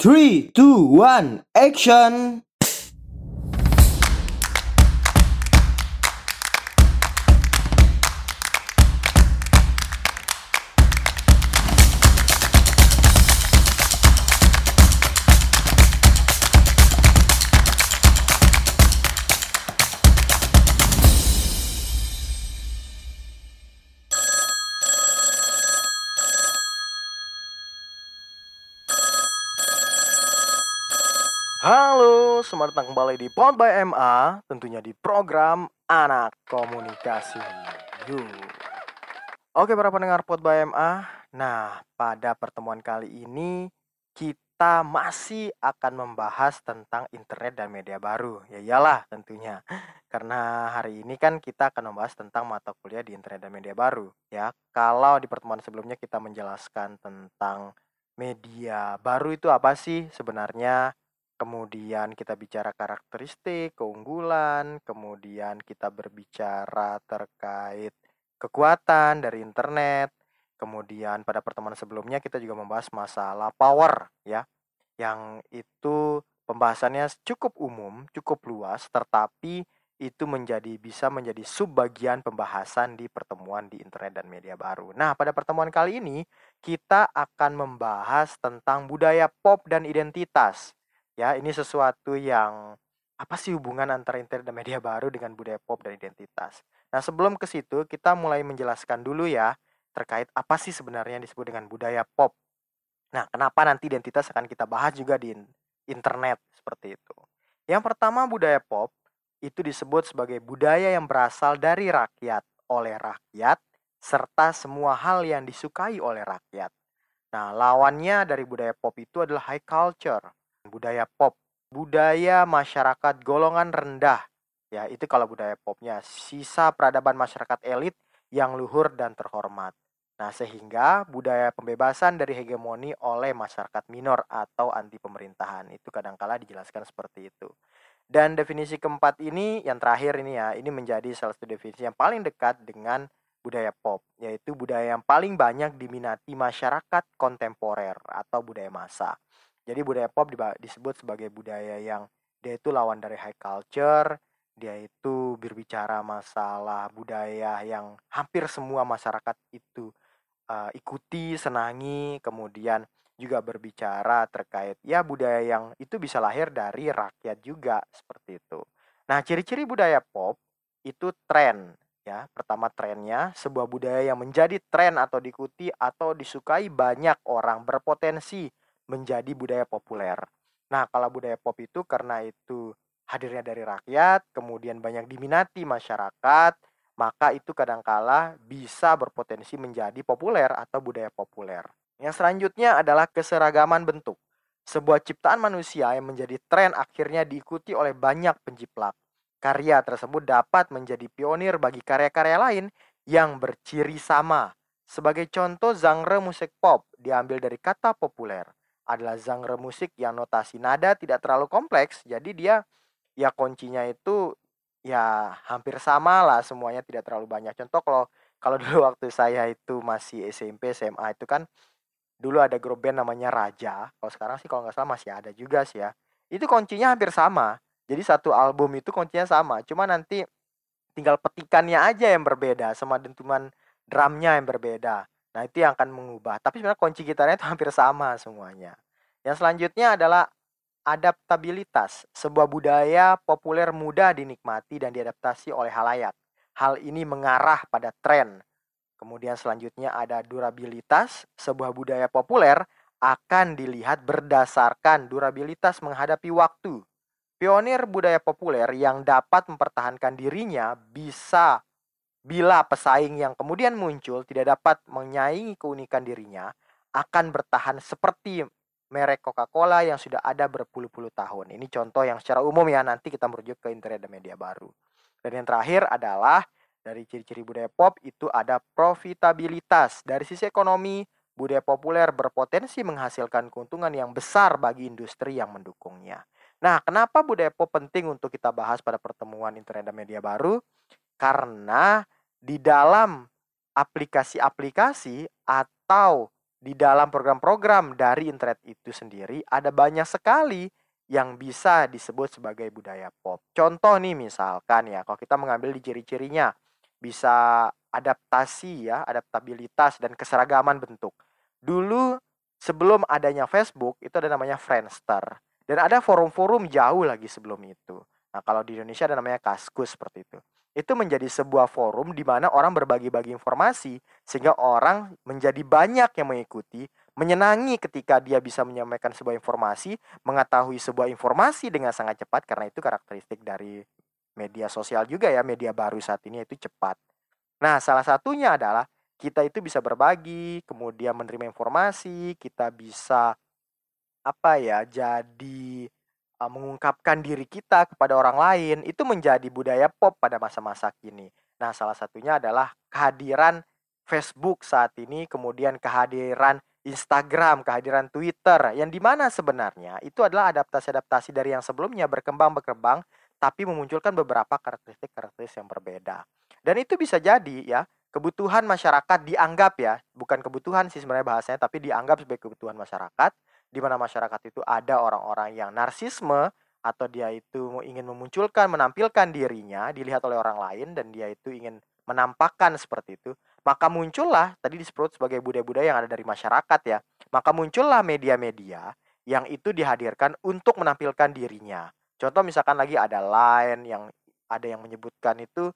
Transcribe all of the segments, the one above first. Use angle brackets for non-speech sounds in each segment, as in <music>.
3, 2, 1, action! Selamat datang kembali di Pod by MA, tentunya di program Anak Komunikasi. Yuk. Oke, para pendengar Pod by MA. Nah, pada pertemuan kali ini kita masih akan membahas tentang internet dan media baru. Ya iyalah tentunya. Karena hari ini kan kita akan membahas tentang mata kuliah di internet dan media baru, ya. Kalau di pertemuan sebelumnya kita menjelaskan tentang media baru itu apa sih sebenarnya? Kemudian kita bicara karakteristik, keunggulan, kemudian kita berbicara terkait kekuatan dari internet, kemudian pada pertemuan sebelumnya kita juga membahas masalah power ya, yang itu pembahasannya cukup umum, cukup luas, tetapi itu menjadi bisa menjadi subbagian pembahasan di pertemuan di internet dan media baru. Nah, pada pertemuan kali ini kita akan membahas tentang budaya pop dan identitas Ya, ini sesuatu yang apa sih hubungan antara internet dan media baru dengan budaya pop dan identitas. Nah, sebelum ke situ kita mulai menjelaskan dulu ya terkait apa sih sebenarnya yang disebut dengan budaya pop. Nah, kenapa nanti identitas akan kita bahas juga di internet seperti itu. Yang pertama budaya pop itu disebut sebagai budaya yang berasal dari rakyat, oleh rakyat, serta semua hal yang disukai oleh rakyat. Nah, lawannya dari budaya pop itu adalah high culture budaya pop, budaya masyarakat golongan rendah. Ya, itu kalau budaya popnya. Sisa peradaban masyarakat elit yang luhur dan terhormat. Nah, sehingga budaya pembebasan dari hegemoni oleh masyarakat minor atau anti pemerintahan itu kadangkala dijelaskan seperti itu. Dan definisi keempat ini yang terakhir ini ya, ini menjadi salah satu definisi yang paling dekat dengan budaya pop, yaitu budaya yang paling banyak diminati masyarakat kontemporer atau budaya massa. Jadi budaya pop disebut sebagai budaya yang dia itu lawan dari high culture, dia itu berbicara masalah budaya yang hampir semua masyarakat itu uh, ikuti, senangi, kemudian juga berbicara terkait ya budaya yang itu bisa lahir dari rakyat juga seperti itu. Nah, ciri-ciri budaya pop itu tren ya. Pertama trennya sebuah budaya yang menjadi tren atau diikuti atau disukai banyak orang berpotensi menjadi budaya populer. Nah, kalau budaya pop itu karena itu hadirnya dari rakyat, kemudian banyak diminati masyarakat, maka itu kadangkala bisa berpotensi menjadi populer atau budaya populer. Yang selanjutnya adalah keseragaman bentuk. Sebuah ciptaan manusia yang menjadi tren akhirnya diikuti oleh banyak penjiplak. Karya tersebut dapat menjadi pionir bagi karya-karya lain yang berciri sama. Sebagai contoh, genre musik pop diambil dari kata populer adalah genre musik yang notasi nada tidak terlalu kompleks. Jadi dia ya kuncinya itu ya hampir sama lah semuanya tidak terlalu banyak. Contoh kalau kalau dulu <laughs> waktu saya itu masih SMP SMA itu kan dulu ada grup band namanya Raja. Kalau sekarang sih kalau nggak salah masih ada juga sih ya. Itu kuncinya hampir sama. Jadi satu album itu kuncinya sama. Cuma nanti tinggal petikannya aja yang berbeda sama dentuman drumnya yang berbeda. Nah, itu yang akan mengubah. Tapi sebenarnya kunci gitarnya itu <laughs> hampir sama semuanya. Yang selanjutnya adalah adaptabilitas. Sebuah budaya populer mudah dinikmati dan diadaptasi oleh halayak. Hal ini mengarah pada tren. Kemudian selanjutnya ada durabilitas. Sebuah budaya populer akan dilihat berdasarkan durabilitas menghadapi waktu. Pionir budaya populer yang dapat mempertahankan dirinya bisa bila pesaing yang kemudian muncul tidak dapat menyaingi keunikan dirinya, akan bertahan seperti merek Coca-Cola yang sudah ada berpuluh-puluh tahun. Ini contoh yang secara umum ya, nanti kita merujuk ke internet dan media baru. Dan yang terakhir adalah dari ciri-ciri budaya pop itu ada profitabilitas. Dari sisi ekonomi, budaya populer berpotensi menghasilkan keuntungan yang besar bagi industri yang mendukungnya. Nah, kenapa budaya pop penting untuk kita bahas pada pertemuan internet dan media baru? Karena di dalam aplikasi-aplikasi atau di dalam program-program dari internet itu sendiri ada banyak sekali yang bisa disebut sebagai budaya pop. Contoh nih misalkan ya, kalau kita mengambil di ciri-cirinya bisa adaptasi ya, adaptabilitas dan keseragaman bentuk. Dulu sebelum adanya Facebook itu ada namanya Friendster dan ada forum-forum jauh lagi sebelum itu. Nah, kalau di Indonesia ada namanya Kaskus seperti itu itu menjadi sebuah forum di mana orang berbagi-bagi informasi sehingga orang menjadi banyak yang mengikuti, menyenangi ketika dia bisa menyampaikan sebuah informasi, mengetahui sebuah informasi dengan sangat cepat karena itu karakteristik dari media sosial juga ya, media baru saat ini itu cepat. Nah, salah satunya adalah kita itu bisa berbagi, kemudian menerima informasi, kita bisa apa ya, jadi uh, mengungkapkan diri kita kepada orang lain itu menjadi budaya pop pada masa-masa kini. Nah, salah satunya adalah kehadiran Facebook saat ini, kemudian kehadiran Instagram, kehadiran Twitter, yang di mana sebenarnya itu adalah adaptasi-adaptasi dari yang sebelumnya berkembang-berkembang, tapi memunculkan beberapa karakteristik-karakteristik yang berbeda. Dan itu bisa jadi ya, kebutuhan masyarakat dianggap ya, bukan kebutuhan sih sebenarnya bahasanya, tapi dianggap sebagai kebutuhan masyarakat, di mana masyarakat itu ada orang-orang yang narsisme atau dia itu ingin memunculkan, menampilkan dirinya dilihat oleh orang lain dan dia itu ingin menampakkan seperti itu, maka muncullah tadi disebut sebagai budaya-budaya yang ada dari masyarakat ya. Maka muncullah media-media yang itu dihadirkan untuk menampilkan dirinya. Contoh misalkan lagi ada Line yang ada yang menyebutkan itu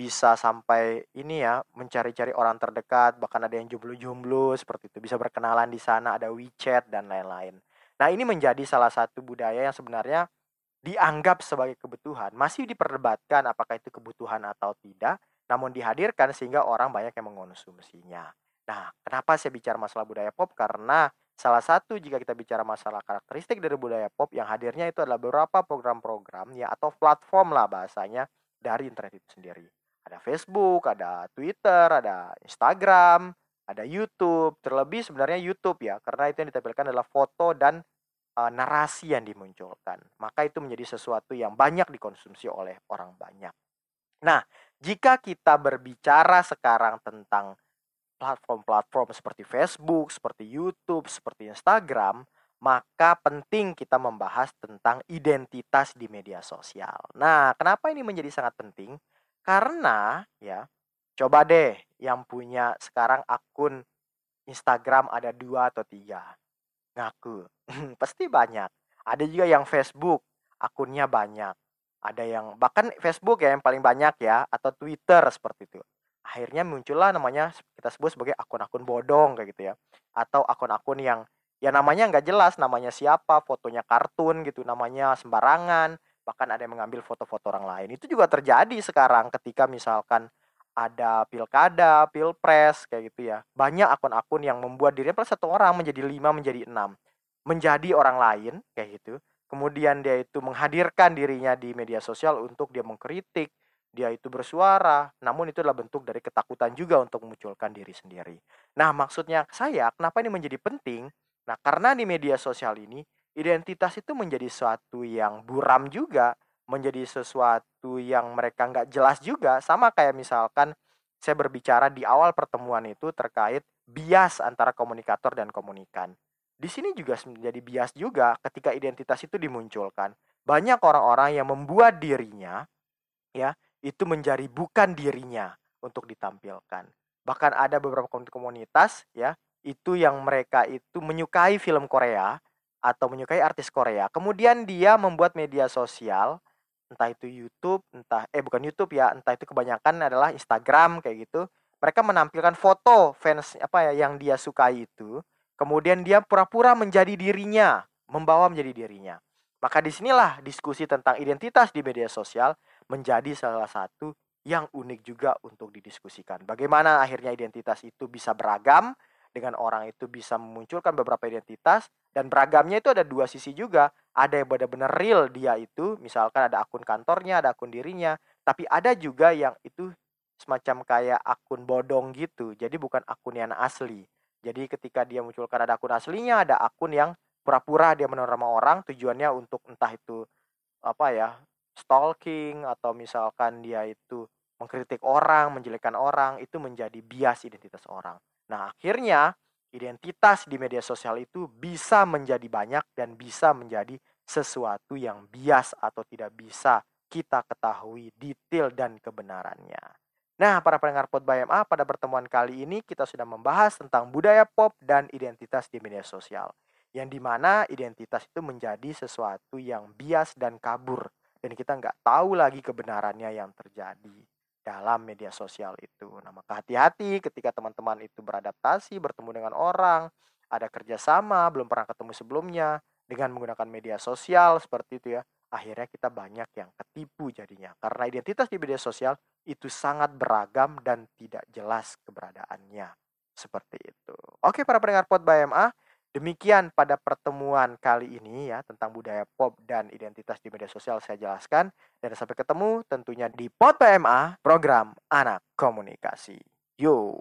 bisa sampai ini ya mencari-cari orang terdekat bahkan ada yang jomblo-jomblo seperti itu bisa berkenalan di sana ada WeChat dan lain-lain. Nah ini menjadi salah satu budaya yang sebenarnya dianggap sebagai kebutuhan masih diperdebatkan apakah itu kebutuhan atau tidak namun dihadirkan sehingga orang banyak yang mengonsumsinya. Nah kenapa saya bicara masalah budaya pop karena salah satu jika kita bicara masalah karakteristik dari budaya pop yang hadirnya itu adalah beberapa program-program ya atau platform lah bahasanya dari internet itu sendiri ada Facebook, ada Twitter, ada Instagram, ada YouTube. Terlebih sebenarnya YouTube ya, karena itu yang ditampilkan adalah foto dan uh, narasi yang dimunculkan. Maka itu menjadi sesuatu yang banyak dikonsumsi oleh orang banyak. Nah, jika kita berbicara sekarang tentang platform-platform seperti Facebook, seperti YouTube, seperti Instagram, maka penting kita membahas tentang identitas di media sosial. Nah, kenapa ini menjadi sangat penting? Karena ya, coba deh yang punya sekarang akun Instagram ada dua atau tiga ngaku <laughs> pasti banyak. Ada juga yang Facebook akunnya banyak. Ada yang bahkan Facebook ya yang paling banyak ya atau Twitter seperti itu. Akhirnya muncullah namanya kita sebut sebagai akun-akun bodong kayak gitu ya. Atau akun-akun yang ya namanya nggak jelas namanya siapa, fotonya kartun gitu, namanya sembarangan bahkan ada yang mengambil foto-foto orang lain. Itu juga terjadi sekarang ketika misalkan ada pilkada, pilpres kayak gitu ya. Banyak akun-akun yang membuat dirinya plus satu orang menjadi lima, menjadi enam. Menjadi orang lain kayak gitu. Kemudian dia itu menghadirkan dirinya di media sosial untuk dia mengkritik, dia itu bersuara, namun itu adalah bentuk dari ketakutan juga untuk memunculkan diri sendiri. Nah, maksudnya saya, kenapa ini menjadi penting? Nah, karena di media sosial ini identitas itu menjadi sesuatu yang buram juga, menjadi sesuatu yang mereka nggak jelas juga. Sama kayak misalkan saya berbicara di awal pertemuan itu terkait bias antara komunikator dan komunikan. Di sini juga menjadi bias juga ketika identitas itu dimunculkan. Banyak orang-orang yang membuat dirinya ya itu menjadi bukan dirinya untuk ditampilkan. Bahkan ada beberapa komunitas ya itu yang mereka itu menyukai film Korea atau menyukai artis Korea. Kemudian dia membuat media sosial, entah itu YouTube, entah eh bukan YouTube ya, entah itu kebanyakan adalah Instagram kayak gitu. Mereka menampilkan foto fans apa ya yang dia sukai itu. Kemudian dia pura-pura menjadi dirinya, membawa menjadi dirinya. Maka di sinilah diskusi tentang identitas di media sosial menjadi salah satu yang unik juga untuk didiskusikan. Bagaimana akhirnya identitas itu bisa beragam, dengan orang itu bisa memunculkan beberapa identitas dan beragamnya itu ada dua sisi juga. Ada yang benar-benar real dia itu misalkan ada akun kantornya ada akun dirinya tapi ada juga yang itu semacam kayak akun bodong gitu. Jadi bukan akun yang asli. Jadi ketika dia munculkan ada akun aslinya ada akun yang pura-pura dia menerima orang tujuannya untuk entah itu apa ya stalking atau misalkan dia itu mengkritik orang menjelekkan orang itu menjadi bias identitas orang. Nah, akhirnya identitas di media sosial itu bisa menjadi banyak dan bisa menjadi sesuatu yang bias atau tidak bisa kita ketahui detail dan kebenarannya. Nah, para pendengar by MA, pada pertemuan kali ini kita sudah membahas tentang budaya pop dan identitas di media sosial. Yang di mana identitas itu menjadi sesuatu yang bias dan kabur. Dan kita nggak tahu lagi kebenarannya yang terjadi dalam media sosial itu. Nah, maka hati-hati ketika teman-teman itu beradaptasi, bertemu dengan orang, ada kerjasama, belum pernah ketemu sebelumnya, dengan menggunakan media sosial seperti itu ya, akhirnya kita banyak yang ketipu jadinya. Karena identitas di media sosial itu sangat beragam dan tidak jelas keberadaannya. Seperti itu. Oke para pendengar Pod by MA, demikian pada pertemuan kali ini ya tentang budaya pop dan identitas di media sosial saya jelaskan. Dan sampai ketemu tentunya di Pod by MA, program Anak Komunikasi. Yo.